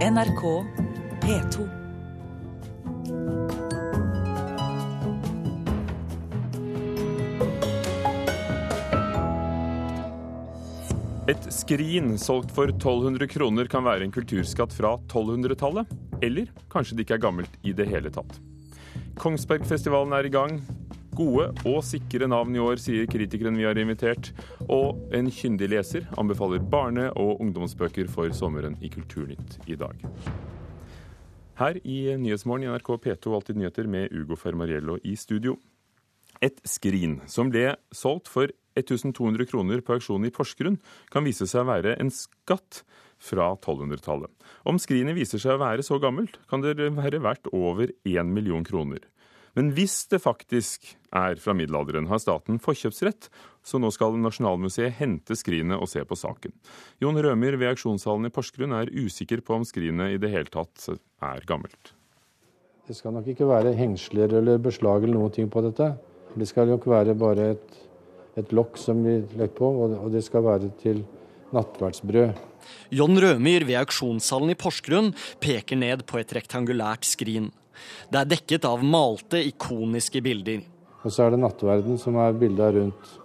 NRK P2. Et skrin solgt for 1200 kroner kan være en kulturskatt fra 1200-tallet. Eller kanskje det ikke er gammelt i det hele tatt. Kongsbergfestivalen er i gang. Gode og sikre navn i år, sier kritikeren vi har invitert. Og en kyndig leser anbefaler barne- og ungdomsbøker for sommeren i Kulturnytt i dag. Her i Nyhetsmorgen i NRK P2 Alltid nyheter med Ugo Fermariello i studio. Et skrin som ble solgt for 1200 kroner på auksjon i Porsgrunn, kan vise seg å være en skatt fra 1200-tallet. Om skrinet viser seg å være så gammelt, kan det være verdt over 1 million kroner. Men hvis det faktisk er fra middelalderen, har staten forkjøpsrett, så nå skal Nasjonalmuseet hente skrinet og se på saken. Jon Rømer ved auksjonshallen i Porsgrunn er usikker på om skrinet i det hele tatt er gammelt. Det skal nok ikke være hengsler eller beslag eller noen ting på dette. Det skal nok være bare et, et lokk som blir lagt på, og det skal være til nattverdsbrød. John Rømyr ved auksjonshallen i Porsgrunn peker ned på et rektangulært skrin. Det er dekket av malte, ikoniske bilder. Og så er det nattverden som er bilda rundt.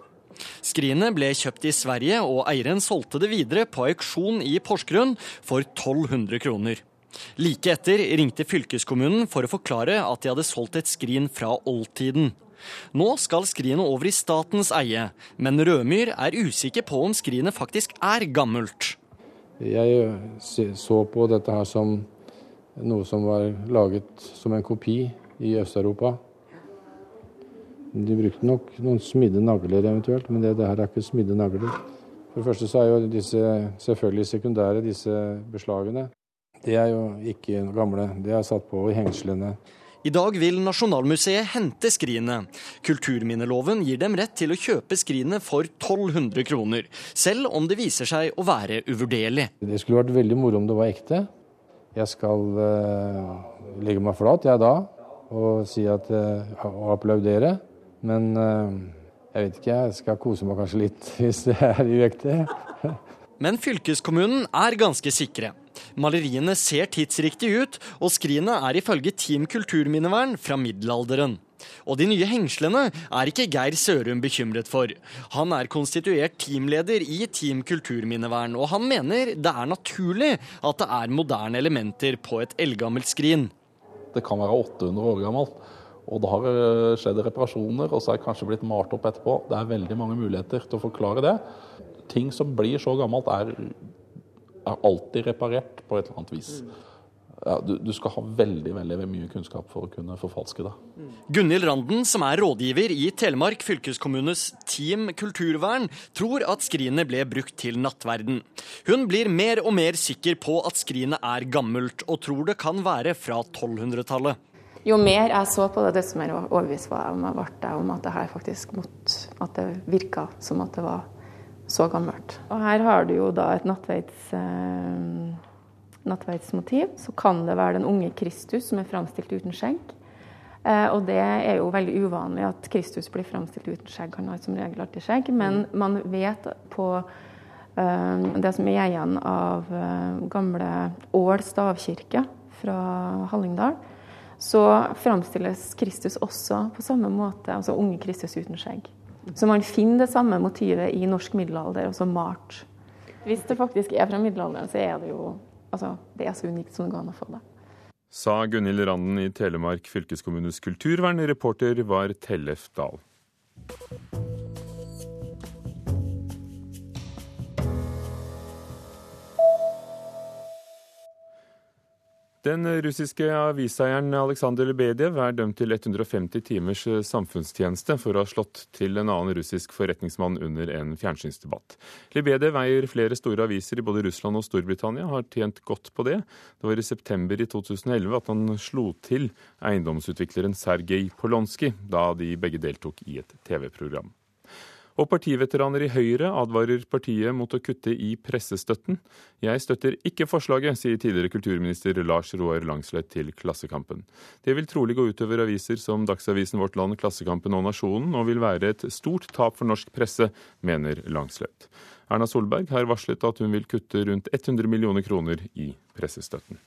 Skrinet ble kjøpt i Sverige, og eieren solgte det videre på auksjon i Porsgrunn for 1200 kroner. Like etter ringte fylkeskommunen for å forklare at de hadde solgt et skrin fra oldtiden. Nå skal skrinet over i statens eie, men Rødmyr er usikker på om skrinet faktisk er gammelt. Jeg så på dette her som noe som var laget som en kopi i Øst-Europa. De brukte nok noen smidde nagler eventuelt, men det, det her er ikke smidde nagler. For det første så er jo disse selvfølgelig sekundære, disse beslagene. Det er jo ikke gamle. det er satt på i hengslene. I dag vil Nasjonalmuseet hente skrinet. Kulturminneloven gir dem rett til å kjøpe skrinet for 1200 kroner, selv om det viser seg å være uvurderlig. Det skulle vært veldig moro om det var ekte. Jeg skal uh, legge meg flat, jeg da, og si at uh, og applaudere. Men uh, jeg vet ikke, jeg skal kose meg kanskje litt hvis det er uvektig. Men fylkeskommunen er ganske sikre. Maleriene ser tidsriktig ut, og skrinet er ifølge Team Kulturminnevern fra middelalderen. Og de nye hengslene er ikke Geir Sørum bekymret for. Han er konstituert teamleder i Team Kulturminnevern, og han mener det er naturlig at det er moderne elementer på et eldgammelt skrin. Det kan være 800 år gammelt. Og det har eh, skjedd reparasjoner, og så er det kanskje blitt malt opp etterpå. Det er veldig mange muligheter til å forklare det. Ting som blir så gammelt, er er alltid reparert på et eller annet vis. Ja, du, du, skal ha veldig veldig mye kunnskap for å kunne forfalske det. Gunhild Randen, som er rådgiver i Telemark fylkeskommunes Team Kulturvern, tror at skrinet ble brukt til nattverden. Hun blir mer og mer sikker på at skrinet er gammelt, og tror det kan være fra 1200-tallet. Jo mer jeg så på det, desto mer overbevist var jeg om at det her faktisk måtte, at det virka som at det var så gammelt. Og her har du jo da et nattverds, eh, nattverdsmotiv. Så kan det være den unge Kristus som er framstilt uten skjegg. Eh, og det er jo veldig uvanlig at Kristus blir framstilt uten skjegg. Han har som regel alltid skjegg. Men man vet på eh, det som er igjen av eh, gamle Ål stavkirke fra Hallingdal, så framstilles Kristus også på samme måte, altså unge Kristus uten skjegg. Så man finner det samme motivet i norsk middelalder, også malt. Hvis det faktisk er fra middelalderen, så er det jo altså, det er så unikt som det går an å få det. Sa Gunhild Randen i Telemark fylkeskommunes kulturvern. Reporter var Tellef Dahl. Den russiske aviseieren Aleksandr Lebedev er dømt til 150 timers eh, samfunnstjeneste for å ha slått til en annen russisk forretningsmann under en fjernsynsdebatt. Lebedev eier flere store aviser i både Russland og Storbritannia, har tjent godt på det. Det var i september i 2011 at han slo til eiendomsutvikleren Sergej Polonskij, da de begge deltok i et TV-program. Og partiveteraner i Høyre advarer partiet mot å kutte i pressestøtten. Jeg støtter ikke forslaget, sier tidligere kulturminister Lars Roar Langslett til Klassekampen. Det vil trolig gå utover aviser som Dagsavisen Vårt Land, Klassekampen og Nasjonen, og vil være et stort tap for norsk presse, mener Langslett. Erna Solberg har varslet at hun vil kutte rundt 100 millioner kroner i pressestøtten.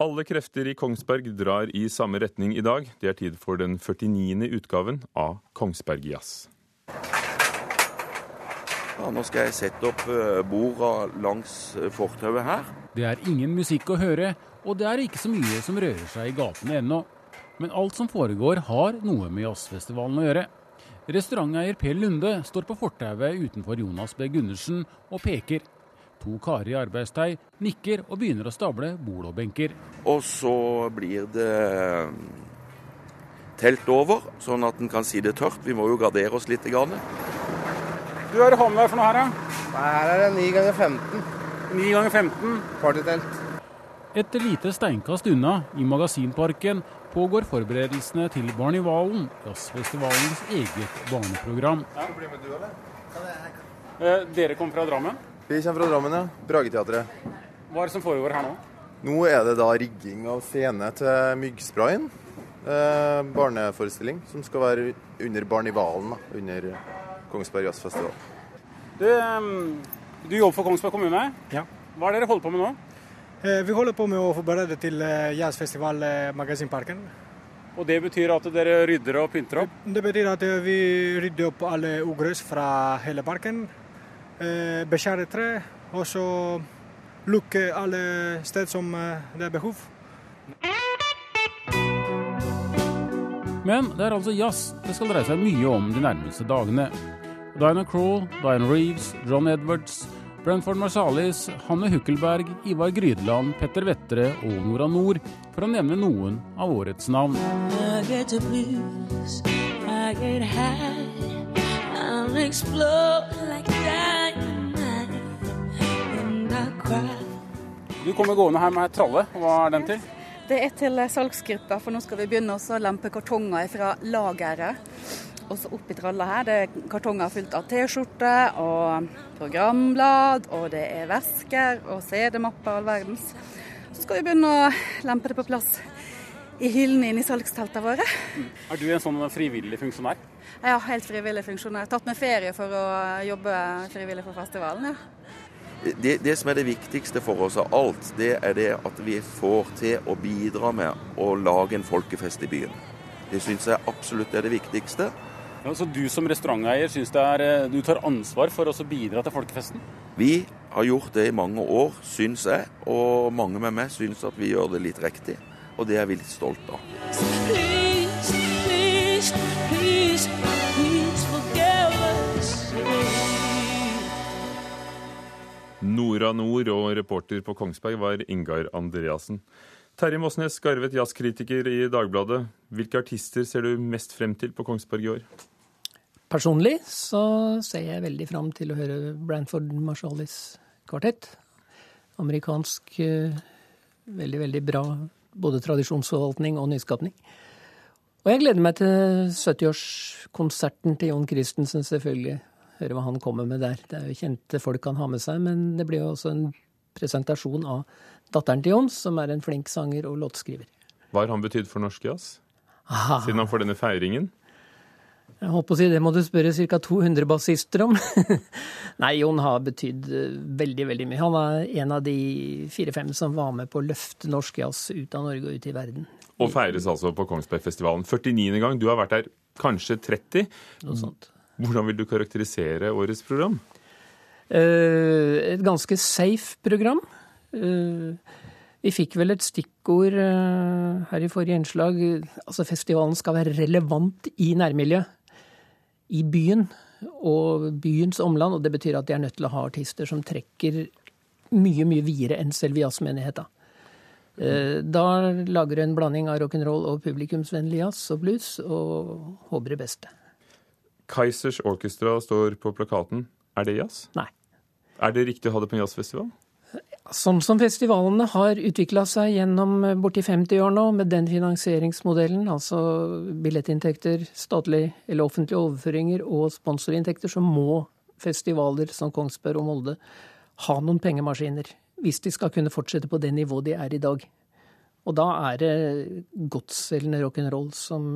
Alle krefter i Kongsberg drar i samme retning i dag. Det er tid for den 49. utgaven av Kongsberg Jazz. Ja, nå skal jeg sette opp eh, borda langs eh, fortauet her. Det er ingen musikk å høre, og det er ikke så mye som rører seg i gatene ennå. Men alt som foregår har noe med jazzfestivalen å gjøre. Restauranteier Per Lunde står på fortauet utenfor Jonas B. Gundersen og peker. To karer i arbeidstøy nikker og begynner å stable bord og benker. Og så blir det telt over, sånn at en kan si det tørt. Vi må jo gardere oss litt. Grann. Du er har med for noe her, da? Her er det 9 ganger 15. 9 ganger 15. Partytelt. Et lite steinkast unna, i Magasinparken, pågår forberedelsene til Barnivalen, jazzfestivalens eget barneprogram. Ja, blir med du, eller? Eh, dere kom fra Drammen? Vi kommer fra Drammen, ja. Brageteatret. Hva er det som foregår her nå? Nå er det da rigging av scene til Myggsprayen. Eh, barneforestilling som skal være under Barnivalen, da, under Kongsberg Jazzfestival. Du, du jobber for Kongsberg kommune. Ja. Hva er det dere holder på med nå? Eh, vi holder på med å forberede til eh, jazzfestival Magasinparken. Og det betyr at dere rydder og pynter opp? Det betyr at vi rydder opp alle ugress fra hele parken beskjære tre, og så lukke alle steder som eh, det er behov. Men det er altså jazz det skal dreie seg mye om de nærmeste dagene. Diana Crawl, Diana Reeves, John Edwards, Brenford Marsalis, Hanne Hukkelberg, Ivar Grydeland, Petter Vettere og Nora Nord, for å nevne noen av årets navn. I get the blues, high, Du kommer gående her med ei tralle. Hva er den til? Det er til salgsgruppa, for nå skal vi begynne å lempe kartonger fra lageret. Og så oppi tralla her, det er kartonger fylt av T-skjorter og programblad, og det er vesker og CD-mapper all verdens. Så skal vi begynne å lempe det på plass i hyllene inn i salgsteltene våre. Er du en sånn frivillig funksjonær? Ja, helt frivillig funksjonær. Tatt med ferie for å jobbe frivillig for festivalen, ja. Det, det, som er det viktigste for oss av alt, det er det at vi får til å bidra med å lage en folkefest i byen. Det syns jeg absolutt er det viktigste. Ja, så du som restauranteier syns du tar ansvar for å bidra til folkefesten? Vi har gjort det i mange år, syns jeg. Og mange med meg syns at vi gjør det litt riktig. Og det er vi litt stolt av. Please, please, please, please Nora Nord og reporter på Kongsberg var Ingar Andreassen. Terje Mossnes, skarvet jazzkritiker i Dagbladet. Hvilke artister ser du mest frem til på Kongsberg i år? Personlig så ser jeg veldig fram til å høre Branford Marshallis kvartett. Amerikansk eh, veldig, veldig bra både tradisjonsforvaltning og nyskapning. Og jeg gleder meg til 70-årskonserten til Jon Christensen, selvfølgelig høre hva han kommer med der. Det er jo kjente folk han har med seg, men det blir jo også en presentasjon av datteren til Jons, som er en flink sanger og låtskriver. Hva har han betydd for norsk jazz? Siden han får denne feiringen? Jeg håper å si Det må du spørre ca. 200 bassister om. Nei, Jon har betydd eh, veldig veldig mye. Han er en av de fire-fem som var med på å løfte norsk jazz ut av Norge og ut i verden. Og feires altså på Kongsbergfestivalen. 49. gang. Du har vært der kanskje 30. Noe sånt. Hvordan vil du karakterisere årets program? Uh, et ganske safe program. Uh, vi fikk vel et stikkord uh, her i forrige innslag. Altså festivalen skal være relevant i nærmiljøet. I byen og byens omland. Og det betyr at de er nødt til å ha artister som trekker mye, mye videre enn selve jazzmenigheta. Da lager du en blanding av rock'n'roll og publikumsvennlig jazz og blues, og håper det beste. Kaizers Orchestra står på plakaten. Er det jazz? Nei. Er det riktig å ha det på en jazzfestival? Sånn som festivalene har utvikla seg gjennom borti 50 år nå, med den finansieringsmodellen, altså billettinntekter, statlige eller offentlige overføringer og sponsorinntekter, så må festivaler som Kongsberg og Molde ha noen pengemaskiner. Hvis de skal kunne fortsette på det nivået de er i dag. Og da er det godtselgende rock'n'roll som,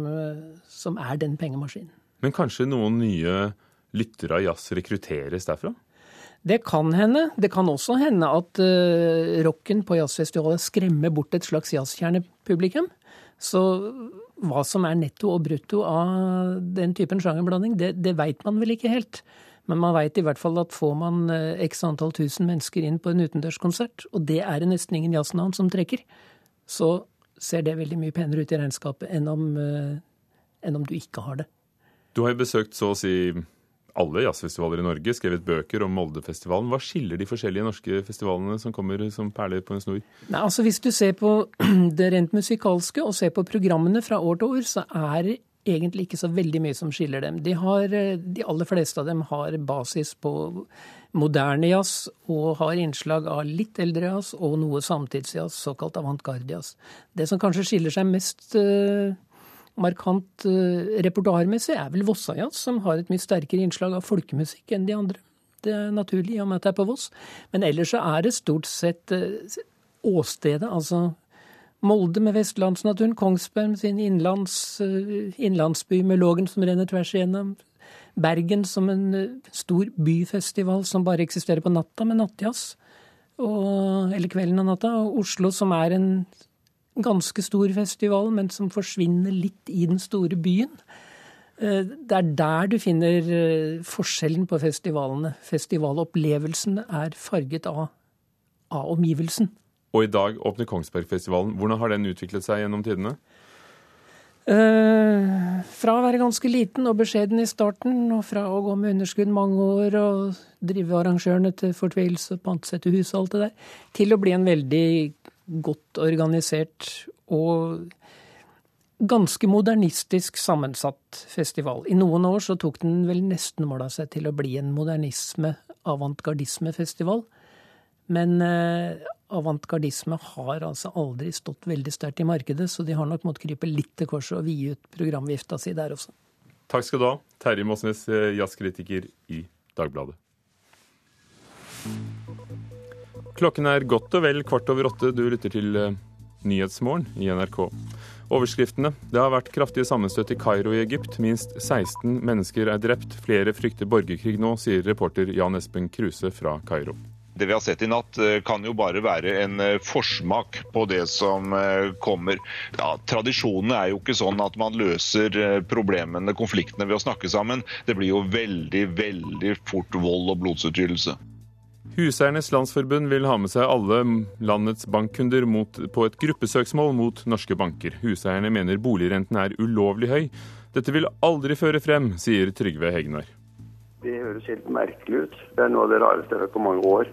som er den pengemaskinen. Men kanskje noen nye lyttere av jazz rekrutteres derfra? Det kan hende. Det kan også hende at uh, rocken på jazzfestivalet skremmer bort et slags jazzkjernepublikum. Så hva som er netto og brutto av den typen sjangerblanding, det, det veit man vel ikke helt. Men man veit i hvert fall at får man uh, x antall tusen mennesker inn på en utendørskonsert, og det er det nesten ingen jazznavn som trekker, så ser det veldig mye penere ut i regnskapet enn om, uh, enn om du ikke har det. Du har jo besøkt så å si alle jazzfestivaler i Norge, skrevet bøker om Moldefestivalen. Hva skiller de forskjellige norske festivalene som kommer som perler på en snor? Nei, altså Hvis du ser på det rent musikalske og ser på programmene fra år til år, så er det egentlig ikke så veldig mye som skiller dem. De, har, de aller fleste av dem har basis på moderne jazz og har innslag av litt eldre jazz og noe samtidsjazz, såkalt avantgarde-jazz. Det som kanskje skiller seg mest uh, markant uh, repertoarmessig, er vel Vossajazz, som har et mye sterkere innslag av folkemusikk enn de andre. Det er naturlig i og med at det er på Voss. Men ellers så er det stort sett uh, åstedet, altså Molde med vestlandsnaturen, Kongsberg med sin innlands, uh, innlandsby med Lågen som renner tvers igjennom. Bergen som en stor byfestival som bare eksisterer på natta, med nattjazz. eller kvelden og natta. Og Oslo som er en ganske stor festival, men som forsvinner litt i den store byen. Eh, det er der du finner eh, forskjellen på festivalene. Festivalopplevelsen er farget av, av omgivelsen. Og i dag åpner Kongsbergfestivalen. Hvordan har den utviklet seg gjennom tidene? Eh, fra å være ganske liten og beskjeden i starten, og fra å gå med underskudd mange år og drive arrangørene til fortvilelse, pantsette hus og alt det der, til å bli en veldig godt organisert og ganske modernistisk sammensatt festival. I noen år så tok den vel nesten mål av seg til å bli en modernisme, avantgardisme-festival. Men eh, avantgardisme har altså aldri stått veldig sterkt i markedet, så de har nok måttet krype litt til korset og vide ut programvifta si der også. Takk skal du ha, Terje Mossnes, eh, jazzkritiker i Dagbladet. Klokken er godt og vel kvart over åtte. Du lytter til eh, Nyhetsmorgen i NRK. Overskriftene. Det har vært kraftige sammenstøt i Kairo i Egypt. Minst 16 mennesker er drept. Flere frykter borgerkrig nå, sier reporter Jan Espen Kruse fra Kairo. Det vi har sett i natt eh, kan jo bare være en eh, forsmak på det som kommer. Ja, tradisjonene er jo ikke sånn at man løser problemene, konfliktene, ved å snakke sammen. Det blir jo veldig, veldig fort vold og blodsutgytelse. Huseiernes Landsforbund vil ha med seg alle landets bankkunder mot, på et gruppesøksmål mot norske banker. Huseierne mener boligrenten er ulovlig høy. Dette vil aldri føre frem, sier Trygve Hegnar. Det høres helt merkelig ut. Det er noe av det rareste jeg har hørt på mange år.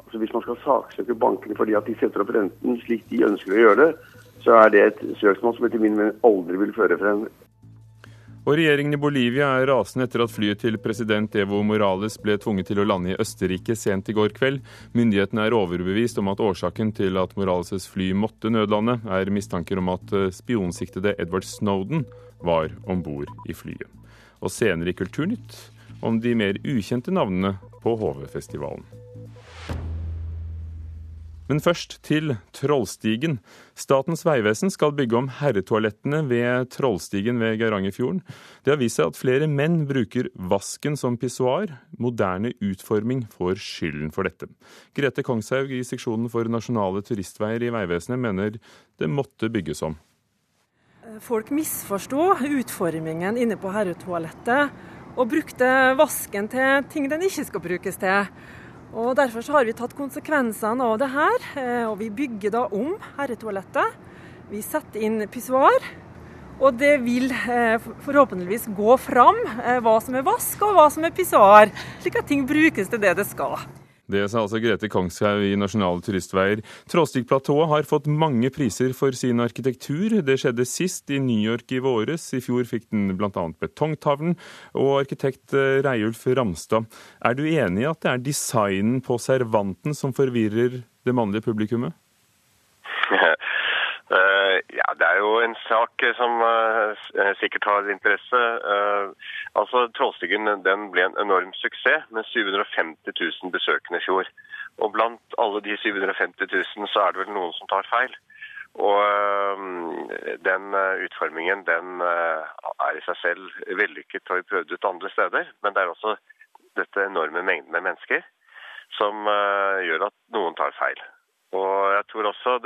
Altså Hvis man skal saksøke bankene fordi at de setter opp renten slik de ønsker å gjøre det, så er det et søksmål som etter min mening aldri vil føre frem. Og regjeringen i Bolivia er rasende etter at flyet til president Evo Morales ble tvunget til å lande i Østerrike sent i går kveld. Myndighetene er overbevist om at årsaken til at Morales' fly måtte nødlande, er mistanker om at eh, spionsiktede Edward Snowden var om bord i flyet. Og senere i Kulturnytt om de mer ukjente navnene på HV-festivalen. Men først til Trollstigen. Statens vegvesen skal bygge om herretoalettene ved Trollstigen ved Geirangerfjorden. Det har vist seg at flere menn bruker vasken som pissoar. Moderne utforming får skylden for dette. Grete Kongshaug i seksjonen for nasjonale turistveier i Vegvesenet mener det måtte bygges om. Folk misforsto utformingen inne på herretoalettet og brukte vasken til ting den ikke skal brukes til. Og Derfor så har vi tatt konsekvensene av det her, eh, og vi bygger da om herretoalettet. Vi setter inn pissoar, og det vil eh, forhåpentligvis gå fram eh, hva som er vask og hva som er pissoar, slik at ting brukes til det det skal. Det sa altså Grete Kongshaug i Nasjonale turistveier. Tråstigplatået har fått mange priser for sin arkitektur. Det skjedde sist i New York i våres. I fjor fikk den bl.a. betongtavlen. Og arkitekt Reiulf Ramstad, er du enig i at det er designen på servanten som forvirrer det mannlige publikummet? Uh, ja, Det er jo en sak som uh, sikkert har interesse. Altså, Trollstigen den ble en enorm suksess med 750 000 besøkende i fjor. Og blant alle de 750 000 så er det vel noen som tar feil. Og den utformingen den er i seg selv vellykket, vi prøvd ut andre steder. Men det er også dette enorme mengden med mennesker som gjør at noen tar feil. Og jeg tror også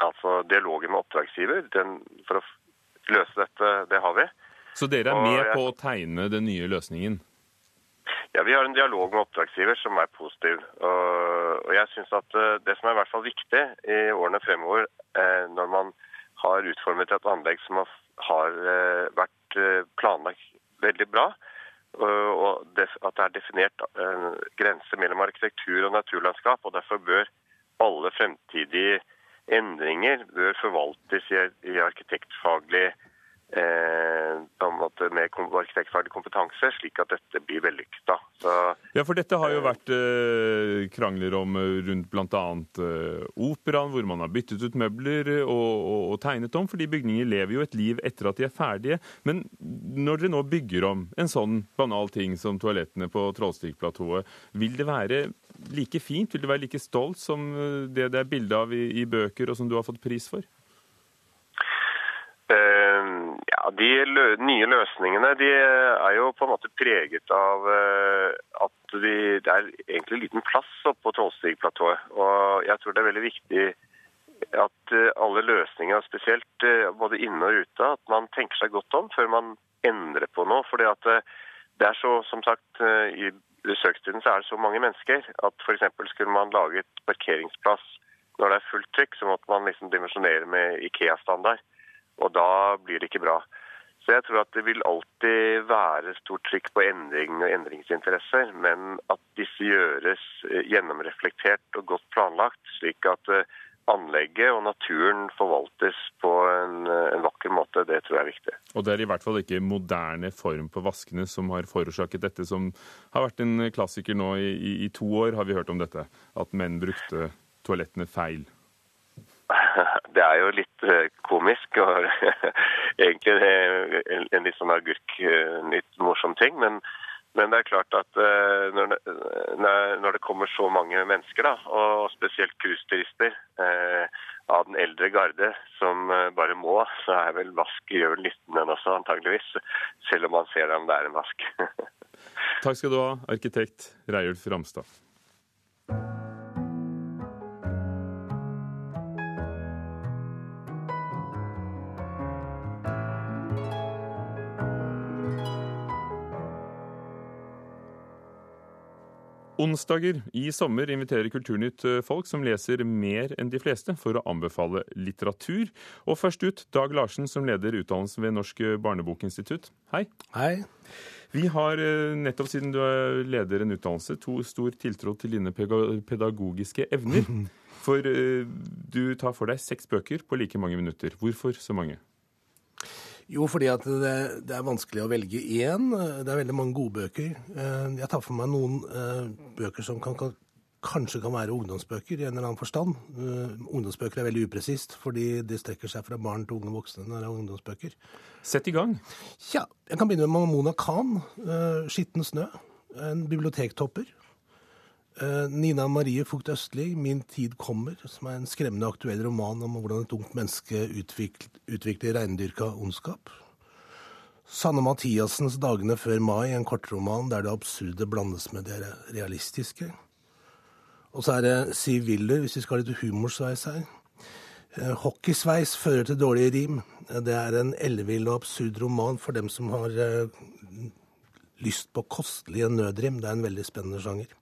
altså dialogen med oppdragsgiver den, for å løse dette, det har vi. Så dere er med på å tegne den nye løsningen? Ja, Vi har en dialog med oppdragsgiver som er positiv. Og jeg synes at eh, Det som er i hvert fall viktig i årene fremover, eh, når man har utformet et anlegg som har eh, vært planlagt veldig bra, og at det er definert grenser mellom arkitektur og naturlandskap, og derfor bør alle fremtidige endringer bør forvaltes i, arkitektfaglig med arkitektfaglig kompetanse, slik at dette blir vellykket. Ja, for dette har jo vært eh, krangler om eh, rundt bl.a. Eh, operaen, hvor man har byttet ut møbler og, og, og, tegnet om, fordi bygninger lever jo et liv etter at de er ferdige. Men når dere nå bygger om en sånn banal ting som toalettene på Trollstigplatået, vil det være like fint? Vil det være like stolt som eh, det det er bilde av i, i, bøker, og som du har fått pris for? Uh, ja, De nye løsningene de er jo på en måte preget av uh, at de, det er egentlig liten plass oppe på Trollstigplatået. Og jeg tror det er veldig viktig at uh, alle løsninger, spesielt både inne og ute, at man tenker seg godt om før man endrer på noe. fordi at det er så, som sagt, i besøkstiden så er det så mange mennesker at f.eks. skulle man laget parkeringsplass når det er fullt trykk, så måtte man liksom dimensjonere med Ikea-standard. Og da blir det ikke bra. Så jeg tror at det vil alltid være stort trykk på endring og endringsinteresser, men at disse gjøres eh, gjennomreflektert og godt planlagt, slik at eh, anlegget og naturen forvaltes på en, en, vakker måte, det tror jeg er viktig. Og det er i hvert fall ikke moderne form på vaskene som har forårsaket dette, som har vært en klassiker nå i, i, i to år, har vi hørt om dette. At menn brukte toalettene feil. Det er jo litt eh, komisk og egentlig en litt sånn agurk, eh, morsom ting. men men det er klart at uh, når, det, når, det, kommer så mange mennesker, da, og spesielt cruiseturister eh, av den eldre garde som bare må, så er vel vask gjør nytten den også, antageligvis. Selv om man ser om det er en vask. Takk skal du ha, arkitekt Reiulf Ramstad. Onsdager i sommer inviterer Kulturnytt eh, folk som leser mer enn de fleste, for å anbefale litteratur. Og først ut Dag Larsen, som leder utdannelsen ved Norsk barnebokinstitutt. Hei. Hei. Vi har eh, nettopp siden du er leder en utdannelse, to stor tiltro til dine pedagogiske evner. For eh, du tar for deg seks bøker på like mange minutter. Hvorfor så mange? Jo, fordi at det, det, er vanskelig å velge én. Det er veldig mange gode bøker. Eh, jeg tar for meg noen eh, bøker som kan, kan, kanskje kan være ungdomsbøker i en eller annen forstand. Eh, ungdomsbøker er veldig upresist, fordi de strekker seg fra barn til unge voksne når det er ungdomsbøker. Sett i gang. Ja, Jeg kan begynne med Mona Khan, 'Skitten snø'. En bibliotektopper. Eh, Nina Marie Fugt Østli, 'Min tid kommer', som er en skremmende aktuell roman om hvordan et ungt menneske utvikler, utvikler reindyrka ondskap. Sanne Mathiassens 'Dagene før mai', en kortroman der det absurde blandes med det realistiske. Og så er det Siv Willer, hvis vi skal ha litt humorsveis her. Eh, 'Hockeysveis fører til dårlige rim'. Det er en ellevill og absurd roman for dem som har eh, lyst på kostelige nødrim. Det er en veldig spennende sjanger.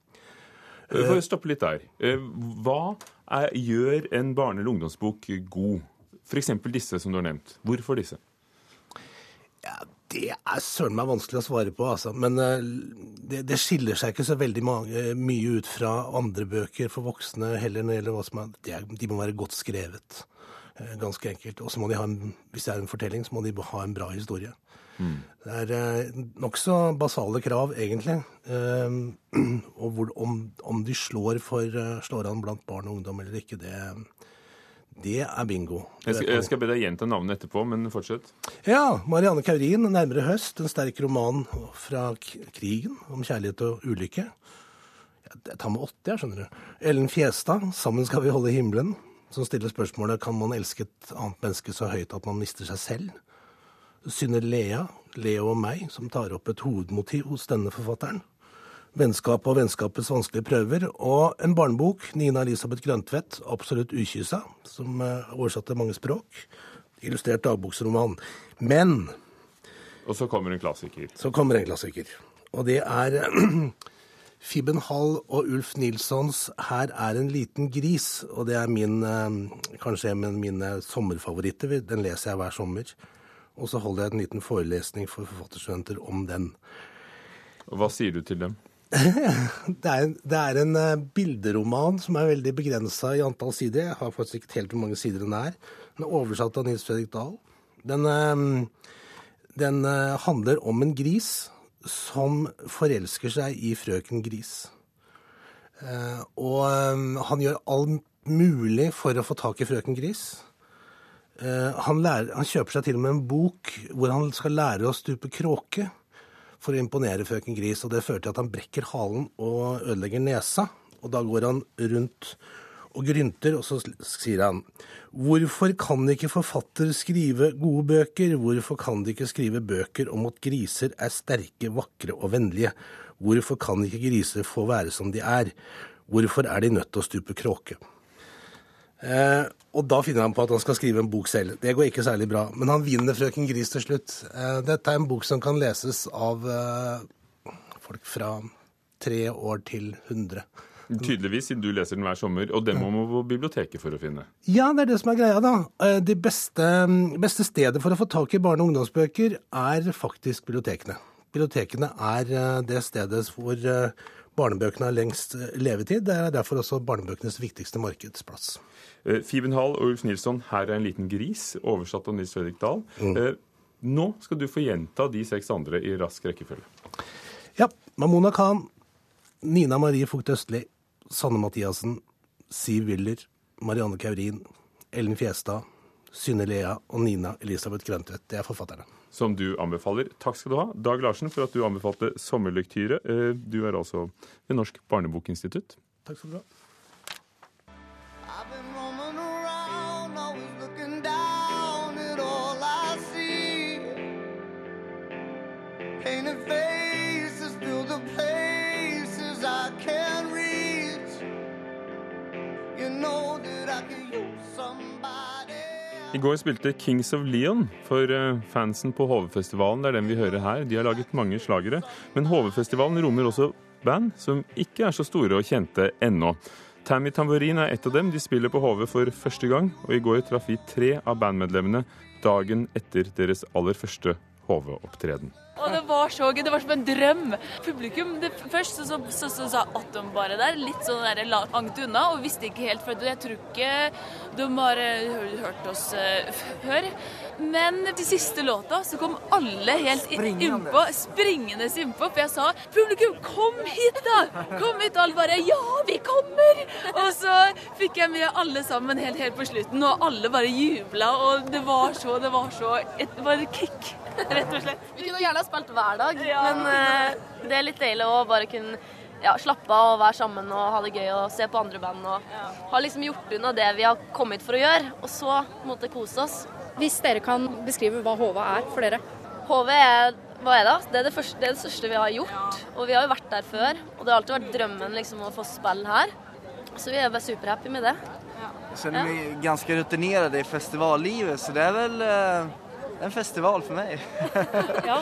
Eh, for å stoppe litt der. Eh, hva er, gjør en barne- eller ungdomsbok god? F.eks. disse som du har nevnt. Hvorfor disse? Ja, Det er søren meg vanskelig å svare på, altså. Men eh, det, det skiller seg ikke så veldig mange, mye ut fra andre bøker for voksne heller når det gjelder hva som er De, må være godt skrevet. Eh, ganske enkelt. Og så må de ha en, hvis det er en fortelling, så må de ha en bra historie. Mm. Det er eh, nokså basale krav, egentlig. Eh, og hvor, om, om, de slår, for, slår an blant barn og ungdom eller ikke, det, det er bingo. Jeg skal, jeg skal be deg gjenta navnet etterpå, men fortsett. Ja, Marianne Kaurin, 'Nærmere høst'. En sterk roman fra krigen om kjærlighet og ulykke. Jeg tar med åtte, jeg, skjønner du. Ellen Fjestad, 'Sammen skal vi holde himmelen', som stiller spørsmålet kan man elske et annet menneske så høyt at man mister seg selv. Synne Lea, 'Leo og meg', som tar opp et hovedmotiv hos denne forfatteren. Vennskap og vennskapets vanskelige prøver. Og en barnebok, Nina Elisabeth Grøntvedt, 'Absolutt ukyssa', som er oversatt til mange språk. Illustrert dagboksroman. Men Og så kommer en klassiker. Så kommer en klassiker. Og det er Fibben Hall og Ulf Nilssons 'Her er en liten gris'. Og det er min, kanskje en av mine sommerfavoritter. Den leser jeg hver sommer. Og så holder jeg en liten forelesning for forfatterstudenter om den. Hva sier du til dem? det, er, det, er, en uh, bilderoman som er veldig begrensa i antall sider. Jeg har faktisk ikke helt hvor mange sider den er. Den er oversatt av Nils Fredrik Dahl. Den, uh, den handler om en gris som forelsker seg i frøken Gris. og han gjør alt mulig for å få tak i frøken Gris. Han, lærer, han, kjøper seg til og med en bok hvor han skal lære å stupe kråke for å imponere frøken Gris. Og det fører til at han brekker halen og ødelegger nesa. Og da går han rundt og grynter, og så sier han Hvorfor kan ikke forfatter skrive gode bøker? Hvorfor kan de ikke skrive bøker om at griser er sterke, vakre og vennlige? Hvorfor kan ikke griser få være som de er? Hvorfor er de nødt til å stupe kråke? Eh, og da finner han på at han skal skrive en bok selv. Det går ikke særlig bra. Men han vinner 'Frøken Gris' til slutt. Eh, dette er en bok som kan leses av eh, folk fra tre år til 100. Tydeligvis, siden du leser den hver sommer. Og den må man på biblioteket for å finne. Ja, det er det som er greia, da. Eh, det beste, beste stedet for å få tak i barne- og ungdomsbøker er faktisk bibliotekene. Bibliotekene er eh, det stedet hvor eh, barnebøkene har lengst levetid. Det er derfor også barnebøkenes viktigste markedsplass. Fiben Hall og Ulf Nilsson, 'Her er en liten gris', oversatt av Nils Fredrik Dahl. Mm. Nå skal du få gjenta de seks andre i rask rekkefølge. Ja. Mamona Khan, Nina Marie Fugt Østli, Sanne Mathiassen, Siv Wyller, Marianne Kaurin, Ellen Fjestad, Synne Lea og Nina Elisabeth Grøntvedt. Det er forfatterne. Som du anbefaler. Takk skal du ha, Dag Larsen, for at du anbefalte sommerlektyre. Eh, du er altså ved Norsk barnebokinstitutt. Takk skal du ha. I går spilte Kings of Leon for eh, fansen på HV-festivalen. Det er den vi hører her. De har laget mange slagere. Men HV-festivalen rommer også band som ikke er så store og kjente ennå. Tammy Tamburin er et av dem. De spiller på HV for første gang. Og i går traff vi tre av bandmedlemmene dagen etter deres aller første HV-opptreden. Og det var så gøy. Det var som en drøm. Publikum det, Først så, så, så, så satt de bare der, litt sånn der langt unna, og visste ikke helt. For jeg tror ikke de har hørt oss uh, før. Men til siste låta så kom alle helt innpå, springende innpå. For jeg sa 'publikum, kom hit, da!' Kom hit! Og alle bare 'ja, vi kommer!' Og så fikk jeg med alle sammen helt, helt på slutten, og alle bare jubla. Og det var så, det var så et, Det var et kick. rett og slett. Vi kunne gjerne ha spilt hver dag, ja, men uh, det er litt deilig å bare kunne ja, slappe av og være sammen og ha det gøy og se på andre band. Og ja. har liksom gjort unna det vi har kommet for å gjøre, og så måtte kose oss. Hvis dere kan beskrive hva HV er for dere? HV er hva er det? Det er det, første, det er det største vi har gjort. Og vi har jo vært der før. Og det har alltid vært drømmen liksom, å få spille her. Så vi er bare superhappy med det. Jeg kjenner meg ganske rutinert i festivallivet, så det er vel uh en festival for meg. ja.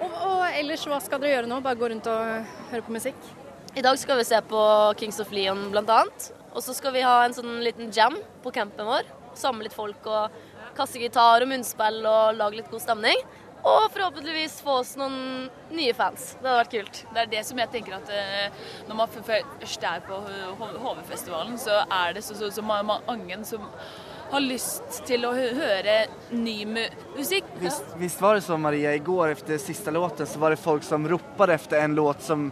Og, og, ellers, hva skal dere gjøre nå? Bare gå rundt og høre på musikk? I dag skal vi se på Kings of Leon bl.a. Og så skal vi ha en sånn liten jam på campen vår. Samle litt folk og kaste gitar og munnspill og lage litt god stemning. Og forhåpentligvis få oss noen nye fans. Det hadde vært kult. Det er det som jeg tenker at eh, når man først er på HV-festivalen, så er det så, så, så mange som har lyst til å høre ny musikk. Visst, visst var det så Maria, i går etter siste låten så var det folk som ropte etter en låt som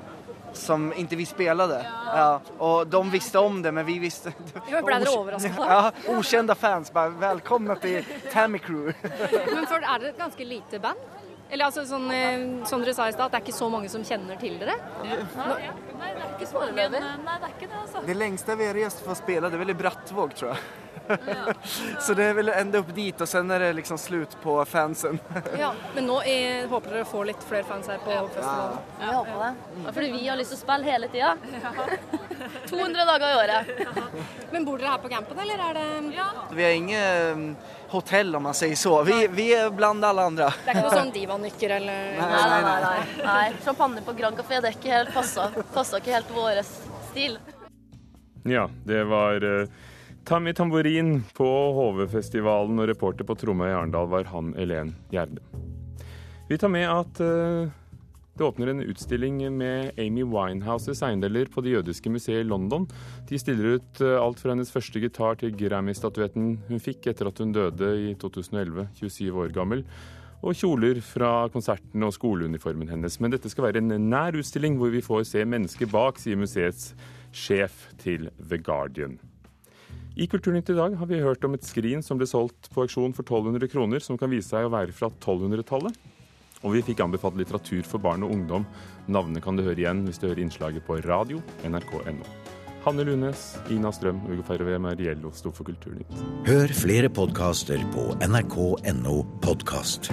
som ikke vi spilte. Ja. ja. Og de visste om det, men vi visste ja, Ble dere overrasket? Ja, ukjente fans bare 'velkommen til Tammy Crew'. men for, er det et ganske lite band? Eller altså, sånn, eh, som dere sa i stad, at det er ikke så mange som kjenner til dere? Ja. Nei, nei, det er ikke så mange. Nei, det er ikke det, altså. Det lengste vi har reist for å spille, det er vel i Brattvåg, tror jeg. så det er vel enda opp dit, og så er det liksom slutt på fansen. ja, Men nå er, håper dere å få litt flere fans her på festivalen? Ja, vi håper det. Ja, fordi vi har lyst til å spille hele tida. 200 dager i året. Men bor dere her på campen, eller er det ja. Vi har ingen um, hotell, om man sier så. Vi, vi, er blant alle andre. Det er ikke noe sånn divanykker eller Nei, nei, nei. nei. nei. Champagne på Grand Café, det er ikke helt passa. Passa ikke helt vår stil. Ja, det var uh Tammy Tamborin på HV-festivalen, og reporter på Tromøy i Arendal var han Elen Gjerde. Vi tar med at uh, det åpner en utstilling med Amy Winehouses eiendeler på Det jødiske museet i London. De stiller ut uh, alt fra hennes første gitar til Grammy-statuetten hun fikk etter at hun døde i 2011, 27 år gammel. Og kjoler fra konserten og skoleuniformen hennes. Men dette skal være en nær utstilling hvor vi får se mennesket bak, sier museets sjef til The Guardian. I Kulturnytt i dag har vi hørt om et skrin som ble solgt på auksjon for 1200 kroner, som kan vise seg å være fra 1200-tallet. Og vi fikk anbefalt litteratur for barn og ungdom. Navnet kan du høre igjen hvis du hører innslaget på radio nrk.no. Hanne Lunes, Ina Strøm Ugo Ferve Mariello sto for Kulturnytt. Hør flere podkaster på nrk.no podkast.